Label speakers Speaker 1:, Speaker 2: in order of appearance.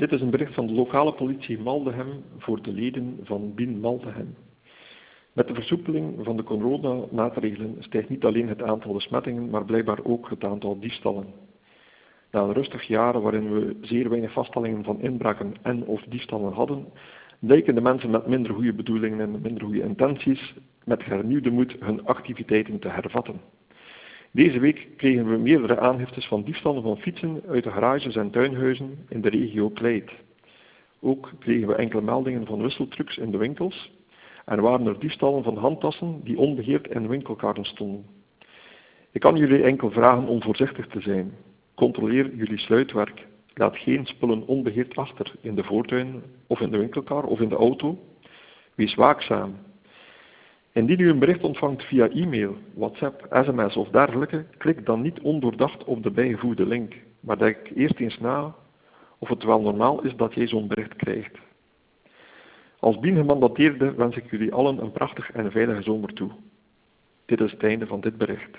Speaker 1: Dit is een bericht van de lokale politie Maldegem voor de leden van BIN Maldegem. Met de versoepeling van de coronamaatregelen stijgt niet alleen het aantal besmettingen, maar blijkbaar ook het aantal diefstallen. Na een rustig jaar waarin we zeer weinig vaststellingen van inbraken en of diefstallen hadden, lijken de mensen met minder goede bedoelingen en minder goede intenties met hernieuwde moed hun activiteiten te hervatten. Deze week kregen we meerdere aangiftes van diefstallen van fietsen uit de garages en tuinhuizen in de regio Kleit. Ook kregen we enkele meldingen van wisseltrucs in de winkels en waren er diefstallen van handtassen die onbeheerd in winkelkarren stonden. Ik kan jullie enkel vragen om voorzichtig te zijn. Controleer jullie sluitwerk. Laat geen spullen onbeheerd achter in de voortuin of in de winkelkar of in de auto. Wees waakzaam Indien u een bericht ontvangt via e-mail, WhatsApp, sms of dergelijke, klik dan niet ondoordacht op de bijgevoegde link, maar denk eerst eens na of het wel normaal is dat jij zo'n bericht krijgt. Als biengemandateerde wens ik jullie allen een prachtig en veilige zomer toe. Dit is het einde van dit bericht.